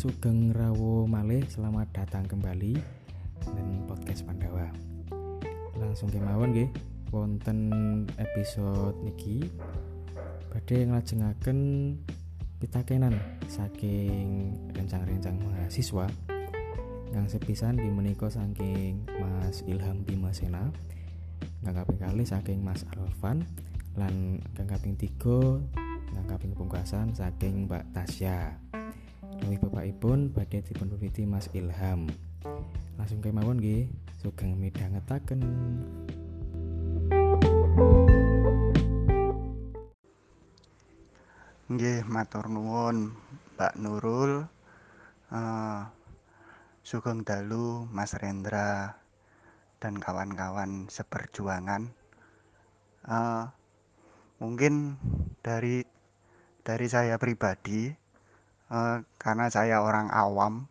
Sugeng Rawo Malih, selamat datang kembali dan podcast Pandawa. Langsung kemawon nggih, wonten episode niki badhe nglajengaken pitakenan saking rencang-rencang mahasiswa yang sepisan di menika saking Mas Ilham Bimasena kang kaping kali saking Mas Alvan lan kang kaping tiga kang kaping pungkasan saking Mbak Tasya Luwih bapakipun badhe dipunwiwiti Mas Ilham langsung kemawon nggih sugeng midhangetaken Nggih, matur nuwun Mbak Nurul. Eh, Sugeng dalu Mas Rendra dan kawan-kawan seperjuangan. Eh, mungkin dari dari saya pribadi Eh, karena saya orang awam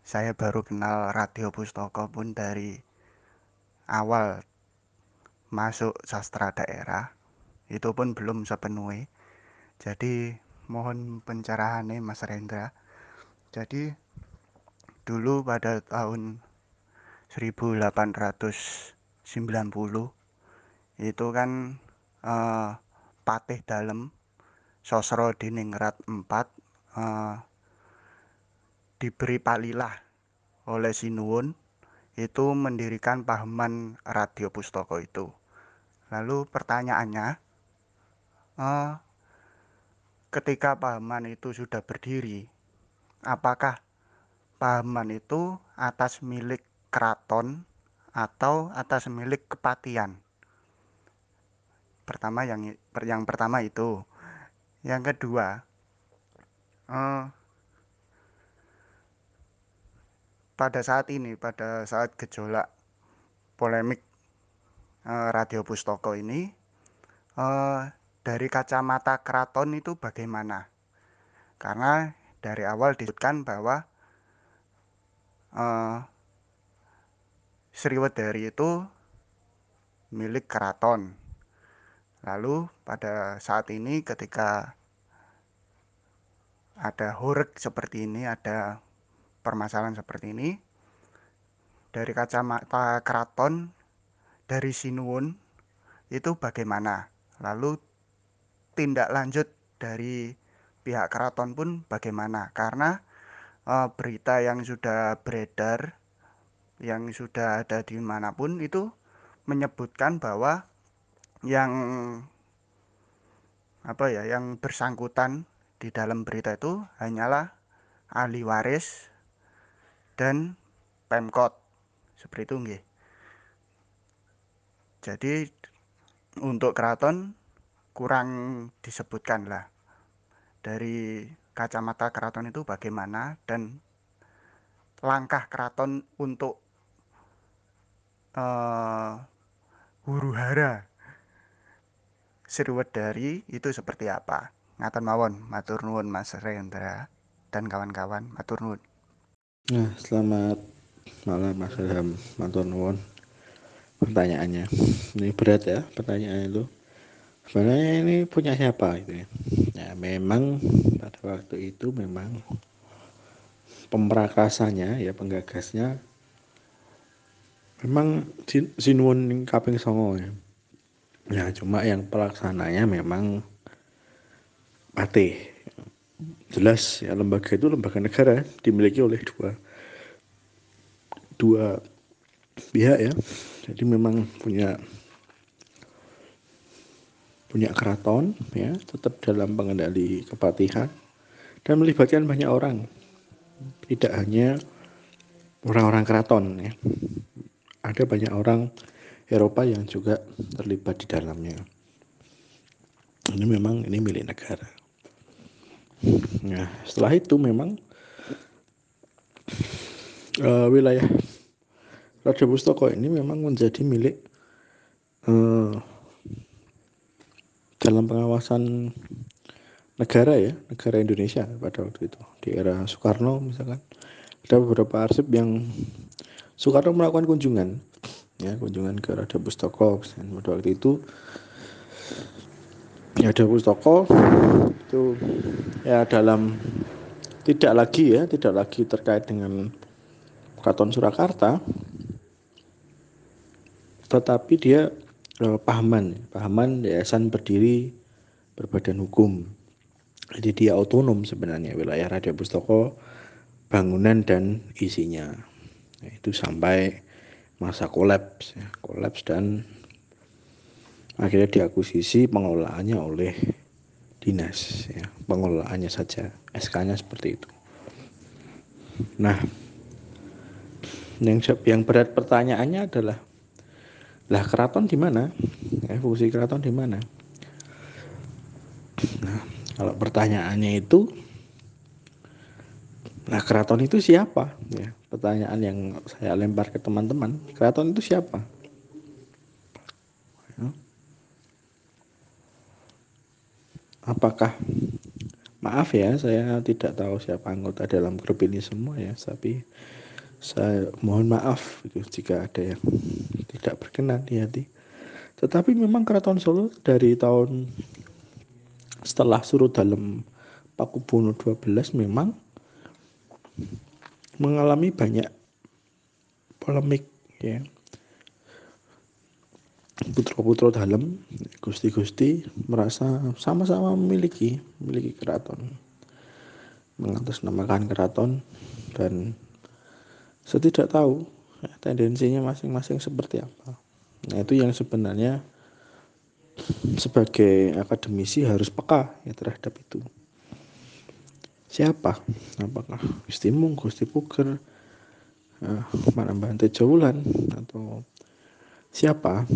saya baru kenal radio pustoko pun dari awal masuk sastra daerah itu pun belum sepenuhi jadi mohon pencerahannya Mas Rendra. Jadi dulu pada tahun 1890 itu kan eh, Patih dalam Sosro Diningrat 4 Eh, diberi palilah oleh Sinuun itu mendirikan pahaman radio pustoko itu. Lalu pertanyaannya, uh, ketika pahaman itu sudah berdiri, apakah pahaman itu atas milik keraton atau atas milik kepatian? Pertama yang yang pertama itu. Yang kedua, eh, pada saat ini, pada saat gejolak polemik eh, radio pustaka ini, eh, dari kacamata keraton itu bagaimana? Karena dari awal disebutkan bahwa eh, Sriwedari itu milik keraton. Lalu pada saat ini ketika ada hurek seperti ini, ada permasalahan seperti ini, dari kacamata keraton, dari Sinuwun, itu bagaimana? Lalu tindak lanjut dari pihak keraton pun bagaimana? Karena eh, berita yang sudah beredar, yang sudah ada di mana pun itu menyebutkan bahwa yang apa ya, yang bersangkutan di dalam berita itu hanyalah ahli waris dan Pemkot. Seperti itu nggih. Jadi untuk keraton kurang disebutkan lah dari kacamata keraton itu bagaimana dan langkah keraton untuk eh, huru hara Sriwedari itu seperti apa ngaten mawon matur nuwun Mas Rendra dan kawan-kawan matur nuwun Nah, selamat malam Mas Ilham. Matur nuwun pertanyaannya. Ini berat ya pertanyaannya itu. Sebenarnya ini punya siapa itu ya? Ya memang pada waktu itu memang pemrakasannya ya penggagasnya memang Sin- Sinuwun kaping songo ya. Ya cuma yang pelaksananya memang Patih jelas ya lembaga itu lembaga negara dimiliki oleh dua dua pihak ya. Jadi memang punya punya keraton ya tetap dalam pengendali kepatihan dan melibatkan banyak orang. Tidak hanya orang-orang keraton ya. Ada banyak orang Eropa yang juga terlibat di dalamnya. Ini memang ini milik negara Nah, setelah itu memang eh, wilayah Raja Pustaka ini memang menjadi milik eh, dalam pengawasan negara ya, negara Indonesia pada waktu itu di era Soekarno misalkan. Ada beberapa arsip yang Soekarno melakukan kunjungan ya kunjungan ke Raja Pustaka dan pada waktu itu ya Pustaka itu ya dalam tidak lagi ya, tidak lagi terkait dengan Keraton Surakarta, tetapi dia eh, pahaman, pahaman yayasan berdiri berbadan hukum. Jadi dia otonom sebenarnya wilayah Raja Pustoko, bangunan dan isinya. Nah, itu sampai masa kolaps, ya, kolaps dan akhirnya diakuisisi pengelolaannya oleh dinas, ya, pengelolaannya saja, SK-nya seperti itu. Nah, yang yang berat pertanyaannya adalah lah keraton di mana? Ya, fungsi keraton di mana? Nah, kalau pertanyaannya itu Nah, keraton itu siapa? Ya, pertanyaan yang saya lempar ke teman-teman. Keraton itu siapa? Apakah maaf ya, saya tidak tahu siapa anggota dalam grup ini semua ya, tapi saya mohon maaf gitu, jika ada yang tidak berkenan di hati. Tetapi memang keraton Solo dari tahun setelah surut dalam Pakubuwono 12 memang mengalami banyak polemik ya putra-putra dalam gusti-gusti merasa sama-sama memiliki memiliki keraton. Mengatasnamakan keraton dan saya tidak tahu ya, tendensinya masing-masing seperti apa. Nah itu yang sebenarnya sebagai akademisi harus peka ya terhadap itu. Siapa? Apakah Gusti Mung Gusti Puger mana Bante Jaulan atau siapa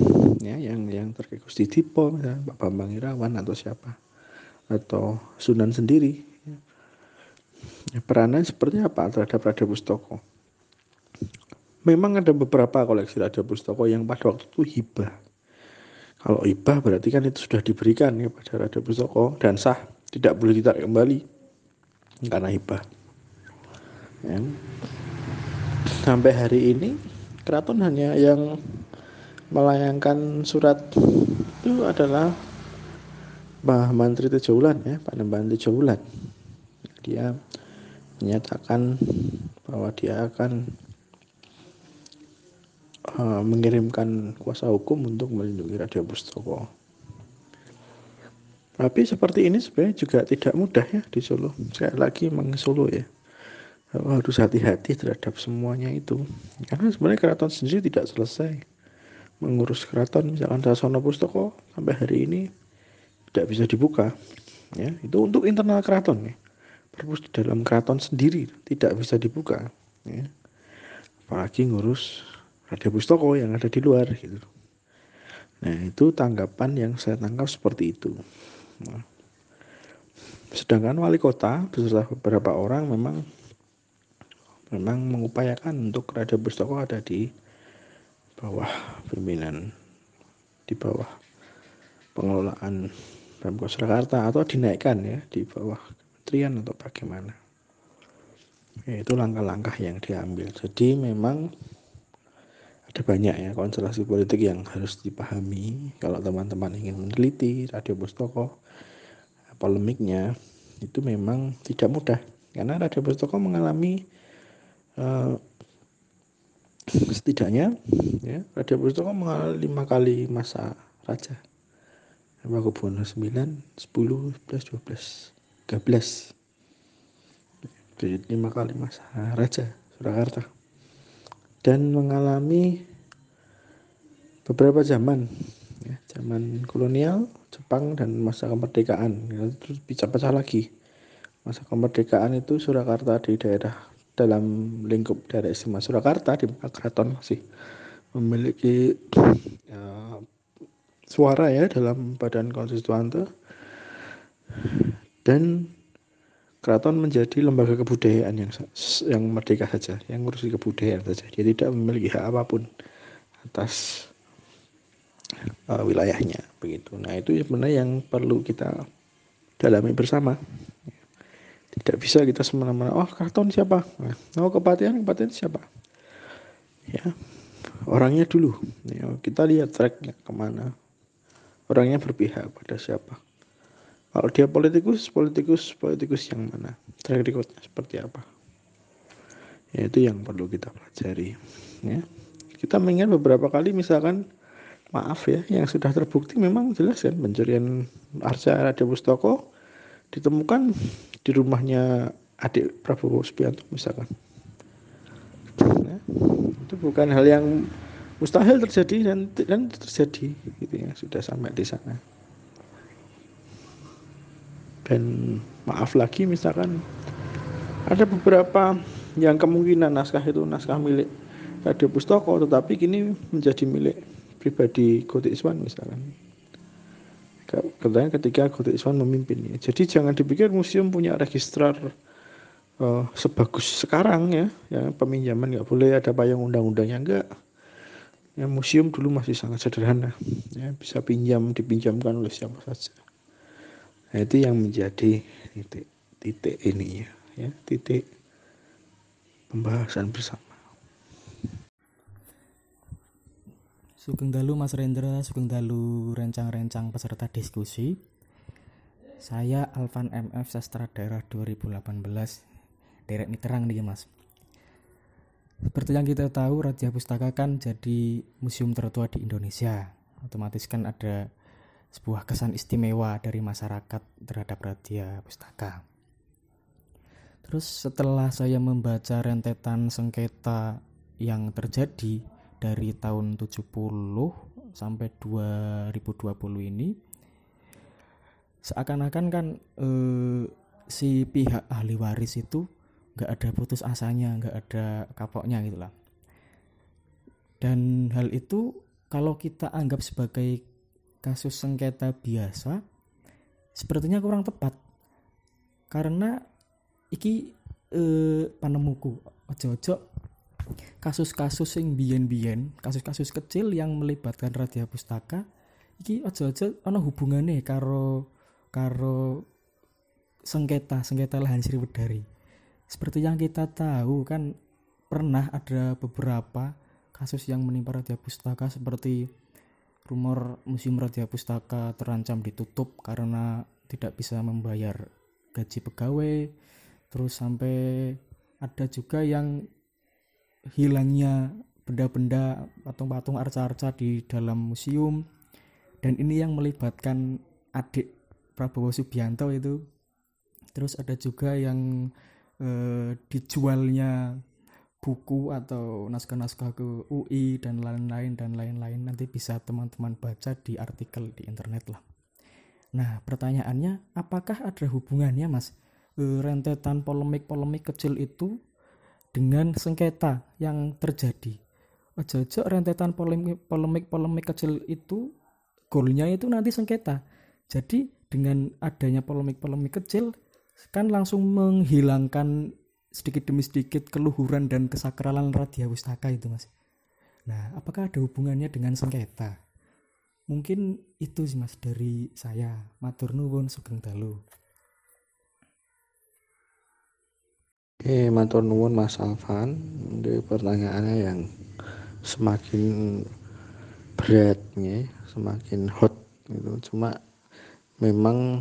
ya yang yang terkait Gusti Dipo misalnya Pak Bambang Irawan atau siapa atau Sunan sendiri ya. ya, peranan seperti apa terhadap Raja Pustoko memang ada beberapa koleksi Raja Pustoko yang pada waktu itu hibah kalau ibah berarti kan itu sudah diberikan kepada Raja Pustoko dan sah, tidak boleh ditarik kembali karena hibah. Ya. Sampai hari ini keraton hanya yang melayangkan surat itu adalah Mbah Mantri Tejaulan ya, Pak Nemban Tejaulan. Dia menyatakan bahwa dia akan uh, mengirimkan kuasa hukum untuk melindungi Radio Pustoko. Tapi seperti ini sebenarnya juga tidak mudah ya di Solo. Sekali lagi memang Solo ya harus hati-hati terhadap semuanya itu. Karena sebenarnya keraton sendiri tidak selesai mengurus keraton misalkan Sasono Pustoko sampai hari ini tidak bisa dibuka. Ya, itu untuk internal keraton ya. Perpus di dalam keraton sendiri tidak bisa dibuka. Ya. Apalagi ngurus ada Pustoko yang ada di luar gitu. Nah itu tanggapan yang saya tangkap seperti itu. Nah, sedangkan wali kota beserta beberapa orang memang memang mengupayakan untuk Raja Pustoko ada di bawah pimpinan di bawah pengelolaan Pemkot Surakarta atau dinaikkan ya di bawah kementerian atau bagaimana. Ya, itu langkah-langkah yang diambil. Jadi memang ada banyak ya konstelasi politik yang harus dipahami kalau teman-teman ingin meneliti Radio Pustoko polemiknya itu memang tidak mudah karena Radio Pustoko mengalami uh, setidaknya ya Radio Pustoko mengalami lima kali masa raja. Pakubuwono 9, 10, 11, 12, 13 jadi lima kali masa raja Surakarta. Dan mengalami beberapa zaman ya, zaman kolonial Jepang dan masa kemerdekaan. Ya, terus bisa pecah lagi. Masa kemerdekaan itu Surakarta di daerah dalam lingkup daerah istimewa Surakarta di keraton masih memiliki ya, suara ya dalam badan konstituante dan keraton menjadi lembaga kebudayaan yang yang merdeka saja, yang ngurusi kebudayaan saja. Dia tidak memiliki hak apa pun atas uh, wilayahnya begitu. Nah, itu sebenarnya yang perlu kita dalami bersama. Tidak bisa kita semena-mena, oh keraton siapa? Nah, oh kepatian, kepatian siapa? Ya, orangnya dulu. Ya, kita lihat tracknya ke mana. Orangnya berpihak pada siapa. kalau dia politikus politikus politikus yang mana track recordnya seperti apa ya itu yang perlu kita pelajari ya kita mengingat beberapa kali misalkan maaf ya yang sudah terbukti memang jelas kan pencurian arca Raja Pustoko ditemukan di rumahnya adik Prabowo Subianto misalkan. Ya, itu bukan hal yang mustahil terjadi dan dan terjadi gitu ya sudah sampai di sana. Dan maaf lagi misalkan ada beberapa yang kemungkinan naskah itu naskah milik Radio Pustoko tetapi kini menjadi milik pribadi Gotik Iswan misalkan katanya ketika Gotik Iswan memimpin ya. jadi jangan dipikir museum punya registrar uh, sebagus sekarang ya ya peminjaman nggak boleh ada payung undang-undangnya enggak ya museum dulu masih sangat sederhana ya bisa pinjam dipinjamkan oleh siapa saja Nah, itu yang menjadi titik titik ini ya, ya titik pembahasan bersama. Sugeng dalu Mas Rendra, sugeng dalu rencang-rencang peserta diskusi. Saya Alvan MF Sastra Daerah 2018. Derek ini terang nih Mas. Seperti yang kita tahu, Raja Pustaka kan jadi museum tertua di Indonesia. Otomatis kan ada sebuah kesan istimewa dari masyarakat terhadap Radia Pustaka. Terus setelah saya membaca rentetan sengketa yang terjadi dari tahun 70 sampai 2020 ini seakan-akan kan eh, si pihak ahli waris itu nggak ada putus asanya nggak ada kapoknya gitulah dan hal itu kalau kita anggap sebagai kasus sengketa biasa sepertinya kurang tepat. Karena iki eh, panemuku ojo-ojo kasus-kasus yang biyen-biyen kasus-kasus kecil yang melibatkan radia pustaka iki ojo-ojo ono hubungannya karo karo sengketa sengketa lahan Sriwedari seperti yang kita tahu kan pernah ada beberapa kasus yang menimpa radia pustaka seperti rumor Museum Raja Pustaka terancam ditutup karena tidak bisa membayar gaji pegawai terus sampai ada juga yang hilangnya benda-benda patung-patung arca-arca di dalam museum. Dan ini yang melibatkan adik Prabowo Subianto itu. Terus ada juga yang eh, dijualnya buku atau naskah-naskah ke UI dan lain-lain dan lain-lain. Nanti bisa teman-teman baca di artikel di internet lah. Nah pertanyaannya apakah ada hubungannya mas? E, rentetan polemik-polemik kecil itu dengan sengketa yang terjadi? Ojo-ojo rentetan polemik-polemik kecil itu goalnya itu nanti sengketa. Jadi dengan adanya polemik-polemik kecil kan langsung menghilangkan sedikit demi sedikit keluhuran dan kesakralan Radia Pustaka itu mas nah apakah ada hubungannya dengan sengketa mungkin itu sih mas dari saya matur nuwun sugeng dalu Oke, matur nuwun Mas Alvan. Ini pertanyaannya yang semakin berat ya, semakin hot gitu. Cuma memang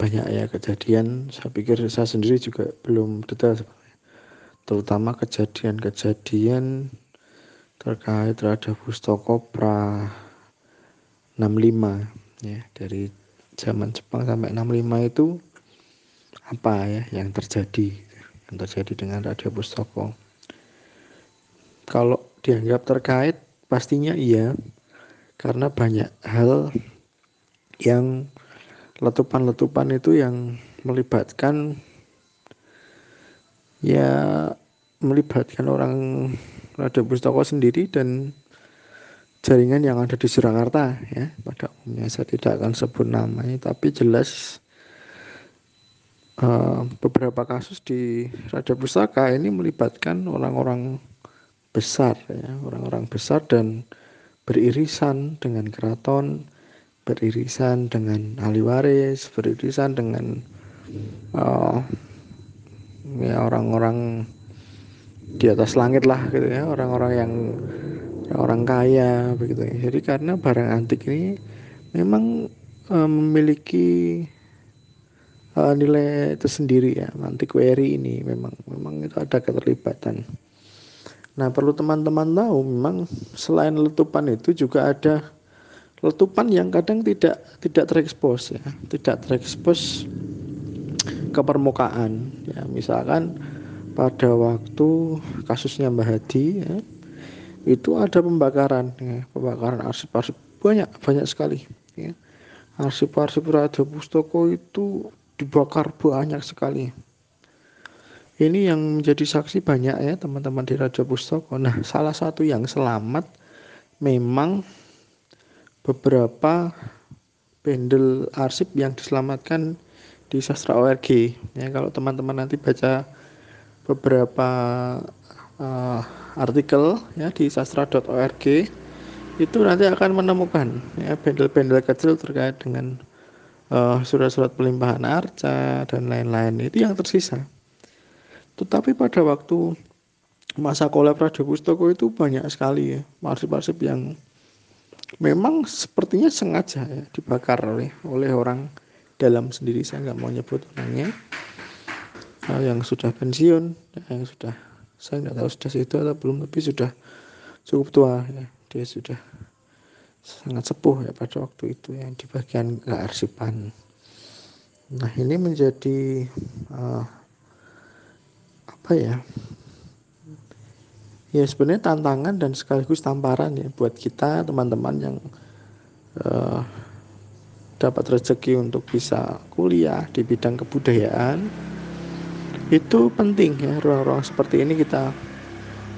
banyak ya kejadian saya pikir saya sendiri juga belum detail terutama kejadian-kejadian terkait terhadap Pustoko pra 65 ya dari zaman Jepang sampai 65 itu apa ya yang terjadi yang terjadi dengan Radio Pustoko kalau dianggap terkait pastinya iya karena banyak hal yang letupan-letupan itu yang melibatkan ya melibatkan orang Radio Pustaka sendiri dan jaringan yang ada di Surakarta ya. Pada umumnya saya tidak akan sebut namanya tapi jelas uh, beberapa kasus di Radio Pustaka ini melibatkan orang-orang besar ya orang-orang besar dan beririsan dengan keraton beririsan dengan ahli waris, beririsan dengan uh, ya orang-orang di atas langit lah gitu ya, orang-orang yang orang kaya begitu ya. Jadi karena barang antik ini memang uh, memiliki uh, nilai tersendiri ya. Nanti query ini memang memang itu ada keterlibatan. Nah perlu teman-teman tahu memang selain letupan itu juga ada letupan yang kadang tidak tidak terekspos ya. Tidak terekspos ke permukaan ya. Misalkan pada waktu kasusnya Mbah Hadi ya, itu ada pembakaran ya, pembakaran arsip-arsip banyak banyak sekali ya. arsip-arsip radio pustoko itu dibakar banyak sekali. Ini yang menjadi saksi banyak ya teman-teman di Radio Pustoko nah salah satu yang selamat memang beberapa bendel arsip yang diselamatkan di sastra ORG ya kalau teman-teman nanti baca beberapa uh, artikel ya di sastra.org itu nanti akan menemukan ya bendel-bendel kecil terkait dengan uh, surat-surat pelimpahan arca dan lain-lain itu yang tersisa. Tetapi pada waktu masa kolab Radio Pustoko itu banyak sekali ya arsip-arsip yang memang sepertinya sengaja ya dibakar oleh oleh orang dalam sendiri saya nggak mau nyebut orangnya uh, yang sudah pensiun ya, yang sudah saya nggak tahu sudah itu atau belum tapi sudah cukup tua ya dia sudah sangat sepuh ya pada waktu itu yang di bagian kearsipan. Nah ini menjadi uh, apa ya? Ya sebenarnya tantangan dan sekaligus tamparan ya buat kita teman-teman yang uh, dapat rezeki untuk bisa kuliah di bidang kebudayaan itu penting ya ruang-ruang seperti ini kita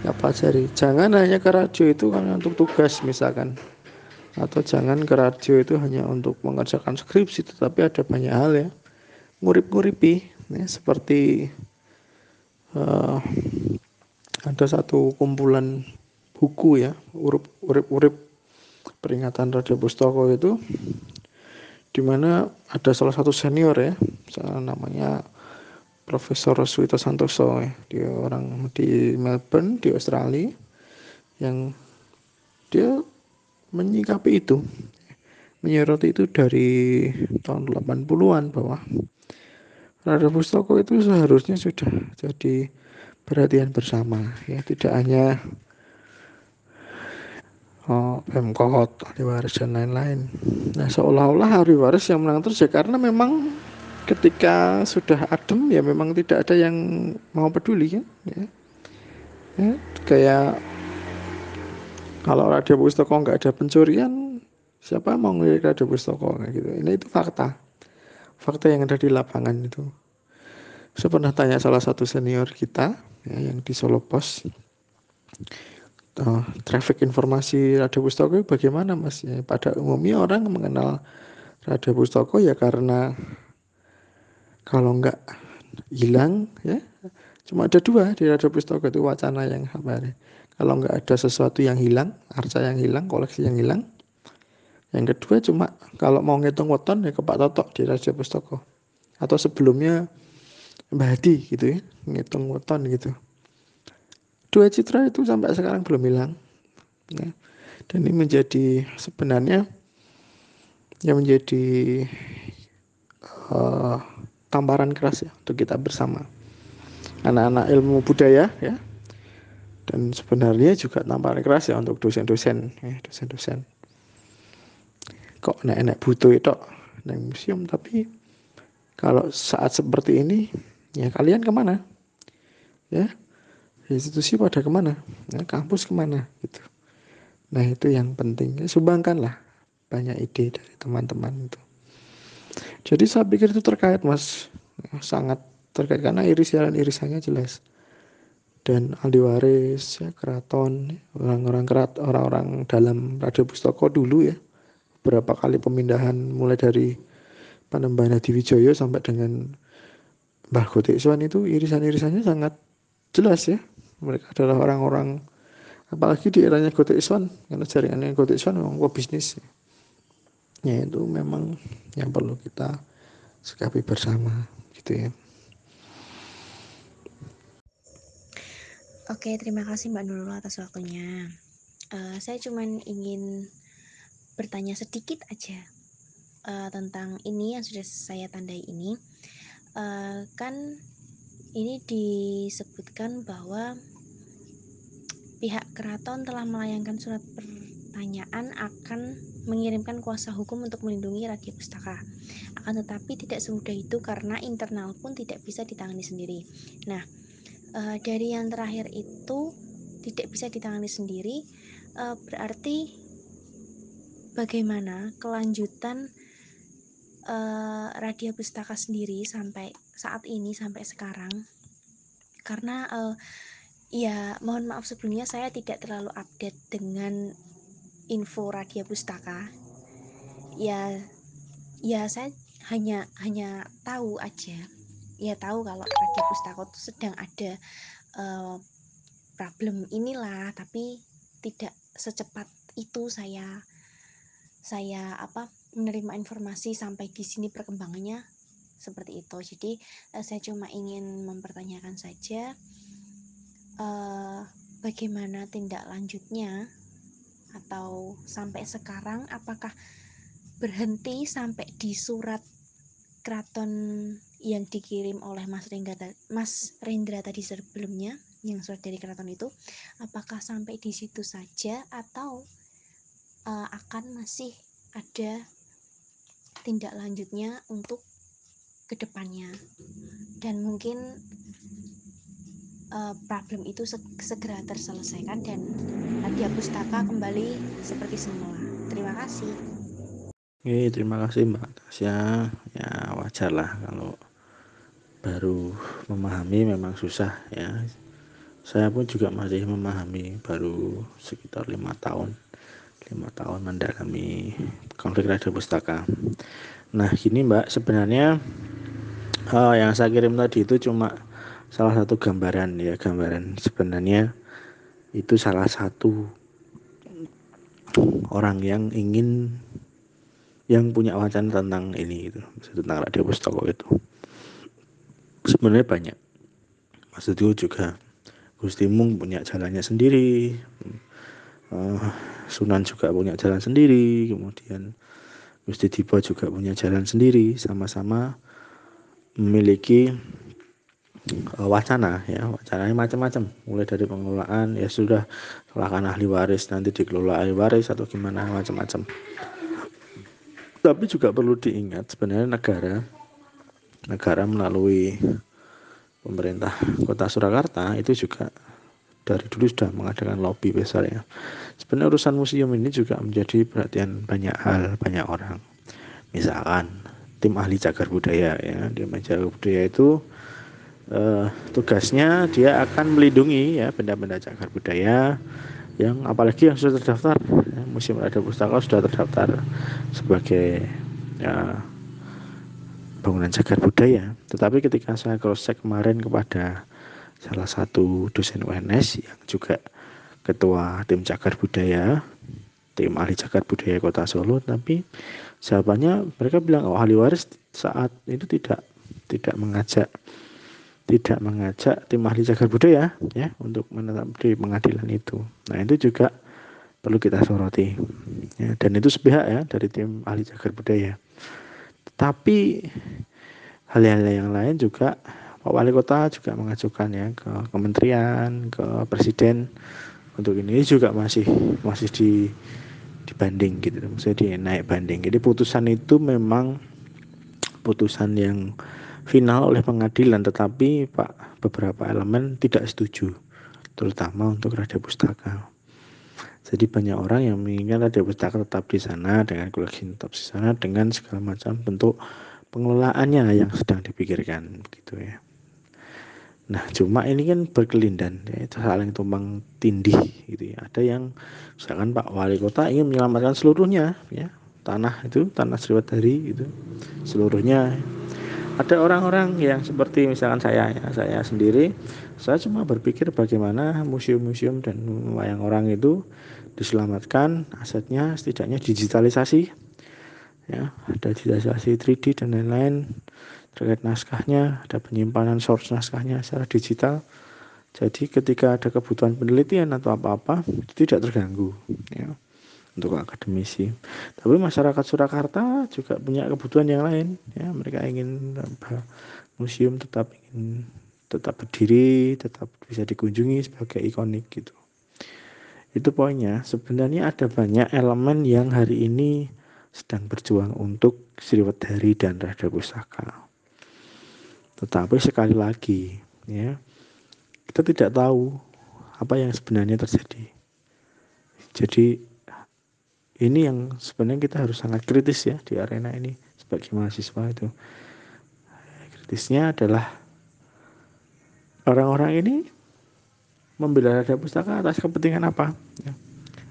ya pelajari. Jangan hanya ke radio itu kan untuk tugas misalkan atau jangan ke radio itu hanya untuk mengerjakan skripsi tetapi ada banyak hal ya. Ngurip-nguripi ya, seperti uh, ada satu kumpulan buku ya urip-urip peringatan Radio Pustoko itu di mana ada salah satu senior ya namanya Profesor Suito Santoso ya. Dia orang di Melbourne di Australia yang dia menyikapi itu menyoroti itu dari tahun 80-an bahwa Radio Pustoko itu seharusnya sudah jadi perhatian bersama ya. Tidak hanya oh, Pemkot, ahli waris dan lain-lain. Nah seolah-olah ahli waris yang menang terus ya karena memang ketika sudah adem ya memang tidak ada yang mau peduli kan? Ya, ya kayak kalau radio pustaka nggak ada pencurian siapa mau ngelirik radio pustaka? Gitu. Ini itu fakta. Fakta yang ada di lapangan itu. Saya pernah tanya salah satu senior kita ya, yang di Solo Pos uh, traffic informasi radio pustaka bagaimana mas? Ya, pada umumnya orang mengenal radio pustaka ya karena kalau nggak hilang ya cuma ada dua di radio pustaka itu wacana yang ya kalau nggak ada sesuatu yang hilang arca yang hilang koleksi yang hilang. Yang kedua cuma kalau mau ngitung weton ya ke Pak Toto di Raja Pustoko atau sebelumnya Mbah Hadi gitu ya ngitung weton gitu. Dua citra itu sampai sekarang belum hilang. Ya. dan ini menjadi sebenarnya yang menjadi uh, tamparan keras ya untuk kita bersama anak-anak ilmu budaya ya. Dan sebenarnya juga keras ya untuk dosen-dosen ya, dosen-dosen. Kok enak-enak butuh itu neng museum tapi kalau saat seperti ini ya kalian ke mana? Ya institusi pada ke mana? Ya, kampus ke mana? Gitu. Nah itu yang penting. Ya, sumbangkanlah banyak ide dari teman-teman itu. Jadi saya pikir itu terkait mas. Sangat terkait karena irisan-irisannya jelas. Dan ahli waris ya keraton orang-orang kerat orang-orang dalam radio pustaka dulu ya. Beberapa kali pemindahan mulai dari Panembahan Hadiwijoyo sampai dengan Mbah Gotik Swan itu irisan-irisannya sangat jelas ya. Mereka adalah orang-orang apalagi di eranya Gotik Swan karena jaringannya Gotik Swan memang bisnis ya itu memang yang perlu kita sikapi bersama gitu ya Oke, terima kasih Mbak Nurul atas waktunya. Uh, saya cuma ingin bertanya sedikit aja. uh, tentang ini yang sudah saya tandai ini uh, kan ini disebutkan bahwa pihak keraton telah melayangkan surat pertanyaan akan mengirimkan kuasa hukum untuk melindungi Radia Pustaka. Akan tetapi tidak semudah itu karena internal pun tidak bisa ditangani sendiri. Nah, e, dari yang terakhir itu tidak bisa ditangani sendiri, e, berarti bagaimana kelanjutan e, Radia Pustaka sendiri sampai saat ini sampai sekarang? Karena e, ya mohon maaf sebelumnya saya tidak terlalu update dengan info Radia Pustaka ya ya saya hanya hanya tahu aja ya tahu kalau Radia Pustaka itu sedang ada uh, problem inilah tapi tidak secepat itu saya saya apa menerima informasi sampai di sini perkembangannya seperti itu. Jadi uh, saya cuma ingin mempertanyakan saja uh, bagaimana tindak lanjutnya atau sampai sekarang apakah berhenti sampai di surat keraton yang dikirim oleh Mas Rendra, Mas Rendra tadi sebelumnya yang surat dari keraton itu apakah sampai di situ saja atau uh, akan masih ada tindak lanjutnya untuk ke depannya dan mungkin uh, problem itu segera terselesaikan dan Nadia Pustaka kembali seperti semula. Terima kasih. Oke, terima kasih Mbak Tasya. Ya wajar lah kalau baru memahami memang susah ya. Saya pun juga masih memahami baru sekitar lima tahun lima tahun mendalami konflik radio pustaka. Nah gini Mbak sebenarnya uh, yang saya kirim tadi itu cuma salah satu gambaran ya gambaran sebenarnya itu salah satu orang yang ingin yang punya wacana tentang ini itu tentang radio pustaka itu sebenarnya banyak. Maksudku juga Gusti Mung punya jalannya sendiri. Uh, Sunan juga punya jalan sendiri kemudian Gusti Dipa juga punya jalan sendiri sama-sama memiliki uh, wacana ya. Wacananya macam-macam. Mulai dari pengelolaan ya sudah serahkan ahli waris nanti dikelola ahli waris atau gimana macam-macam. Tapi juga perlu diingat sebenarnya negara negara melalui pemerintah kota Surakarta itu juga dari dulu sudah mengadakan lobby besar ya. Sebenarnya urusan museum ini juga menjadi perhatian banyak hal, banyak orang. Misalkan tim ahli cagar budaya ya, tim ahli cagar budaya itu uh, tugasnya dia akan melindungi ya benda-benda cagar budaya yang apalagi yang sudah terdaftar ya, Museum Radio Pustaka sudah terdaftar sebagai ya, bangunan cagar budaya tetapi ketika saya cross check kemarin kepada salah satu dosen UNS yang juga ketua tim cagar budaya tim ahli cagar budaya kota Solo tapi jawabannya mereka bilang oh ahli waris saat itu tidak tidak mengajak tidak mengajak tim ahli cagar budaya ya untuk menetap di pengadilan itu. Nah itu juga perlu kita soroti ya, dan itu sepihak ya dari tim ahli cagar budaya. Tapi hal-hal yang lain juga Pak Wali Kota juga mengajukan ya ke kementerian, ke presiden untuk ini juga masih masih di dibanding gitu, maksudnya di naik banding. Jadi putusan itu memang putusan yang final oleh pengadilan tetapi Pak beberapa elemen tidak setuju terutama untuk Raja Pustaka. Jadi banyak orang yang menginginkan Raja Pustaka tetap di sana dengan koleksi tetap di sana dengan segala macam bentuk pengelolaannya yang sedang dipikirkan gitu ya. Nah cuma ini kan berkelindan ya, itu saling tumpang tindih gitu ya. Ada yang misalkan Pak Wali Kota ingin menyelamatkan seluruhnya ya tanah itu tanah Sriwedari itu seluruhnya ada orang-orang yang seperti misalkan saya ya saya sendiri saya cuma berpikir bagaimana museum-museum dan wayang orang itu diselamatkan asetnya setidaknya digitalisasi ya. Ada digitalisasi 3D dan lain-lain terkait naskahnya ada penyimpanan source naskahnya secara digital. Jadi ketika ada kebutuhan penelitian atau apa-apa itu tidak terganggu ya untuk akademisi. Tapi masyarakat Surakarta juga punya kebutuhan yang lain. Ya, mereka ingin museum tetap ingin tetap berdiri, tetap bisa dikunjungi sebagai ikonik gitu. Itu poinnya. Sebenarnya ada banyak elemen yang hari ini sedang berjuang untuk Sriwedari dan Radha Pustaka. Tetapi sekali lagi, ya, kita tidak tahu apa yang sebenarnya terjadi. Jadi ini yang sebenarnya kita harus sangat kritis ya di arena ini sebagai mahasiswa itu. Kritisnya adalah orang-orang ini membela Radha Pustaka atas kepentingan apa? Ya.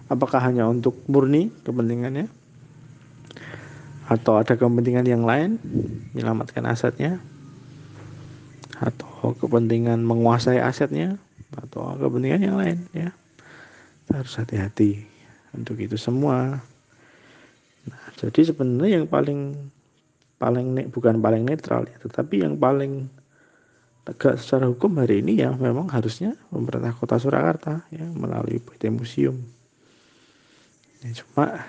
Apakah hanya untuk murni kepentingannya? Atau ada kepentingan yang lain menyelamatkan asetnya? Atau kepentingan menguasai asetnya? Atau kepentingan yang lain ya? Harus hati-hati untuk itu semua. Nah, jadi sebenarnya yang paling paling bukan paling netral ya, tetapi yang paling tegak secara hukum hari ini ya memang harusnya pemerintah kota Surakarta ya melalui PT Museum. Ya, cuma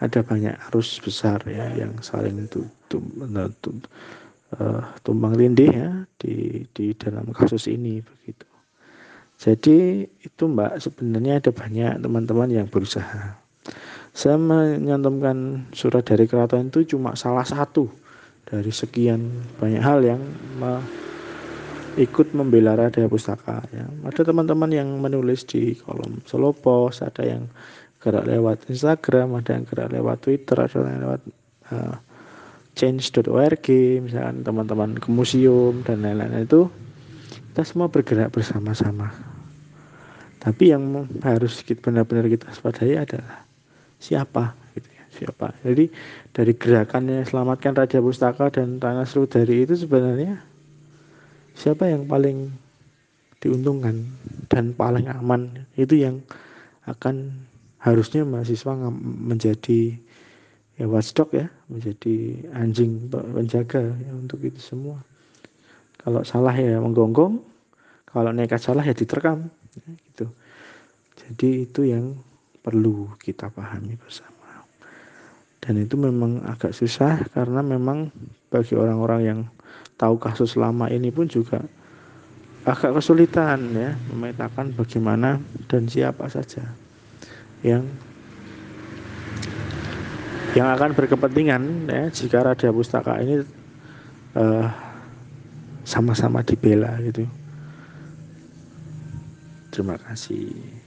ada banyak arus besar ya yang saling uh, tumbang tindih ya di di dalam kasus ini begitu. Jadi itu Mbak sebenarnya ada banyak teman-teman yang berusaha. Saya menyantumkan surat dari keraton itu cuma salah satu dari sekian banyak hal yang me ikut membela Radha Pustaka ya. Ada teman-teman yang menulis di kolom Solo Post, ada yang gerak lewat Instagram, ada yang gerak lewat Twitter, ada yang lewat uh, change.org, misalkan teman-teman ke museum dan lain-lain itu kita semua bergerak bersama-sama. Tapi yang harus benar-benar kita waspadai adalah siapa gitu ya siapa. Jadi dari gerakannya selamatkan Raja Pustaka dan Tanah Serudari itu sebenarnya siapa yang paling diuntungkan dan paling aman? Itu yang akan harusnya mahasiswa menjadi ya watchdog ya menjadi anjing penjaga ya, untuk itu semua kalau salah ya menggonggong kalau nekat salah ya diterkam. Ya, gitu. Jadi itu yang perlu kita pahami bersama. Dan itu memang agak susah karena memang bagi orang-orang yang tahu kasus lama ini pun juga agak kesulitan ya memetakan bagaimana dan siapa saja yang yang akan berkepentingan ya jika Raja Pustaka ini uh, sama-sama dibela gitu. Terima kasih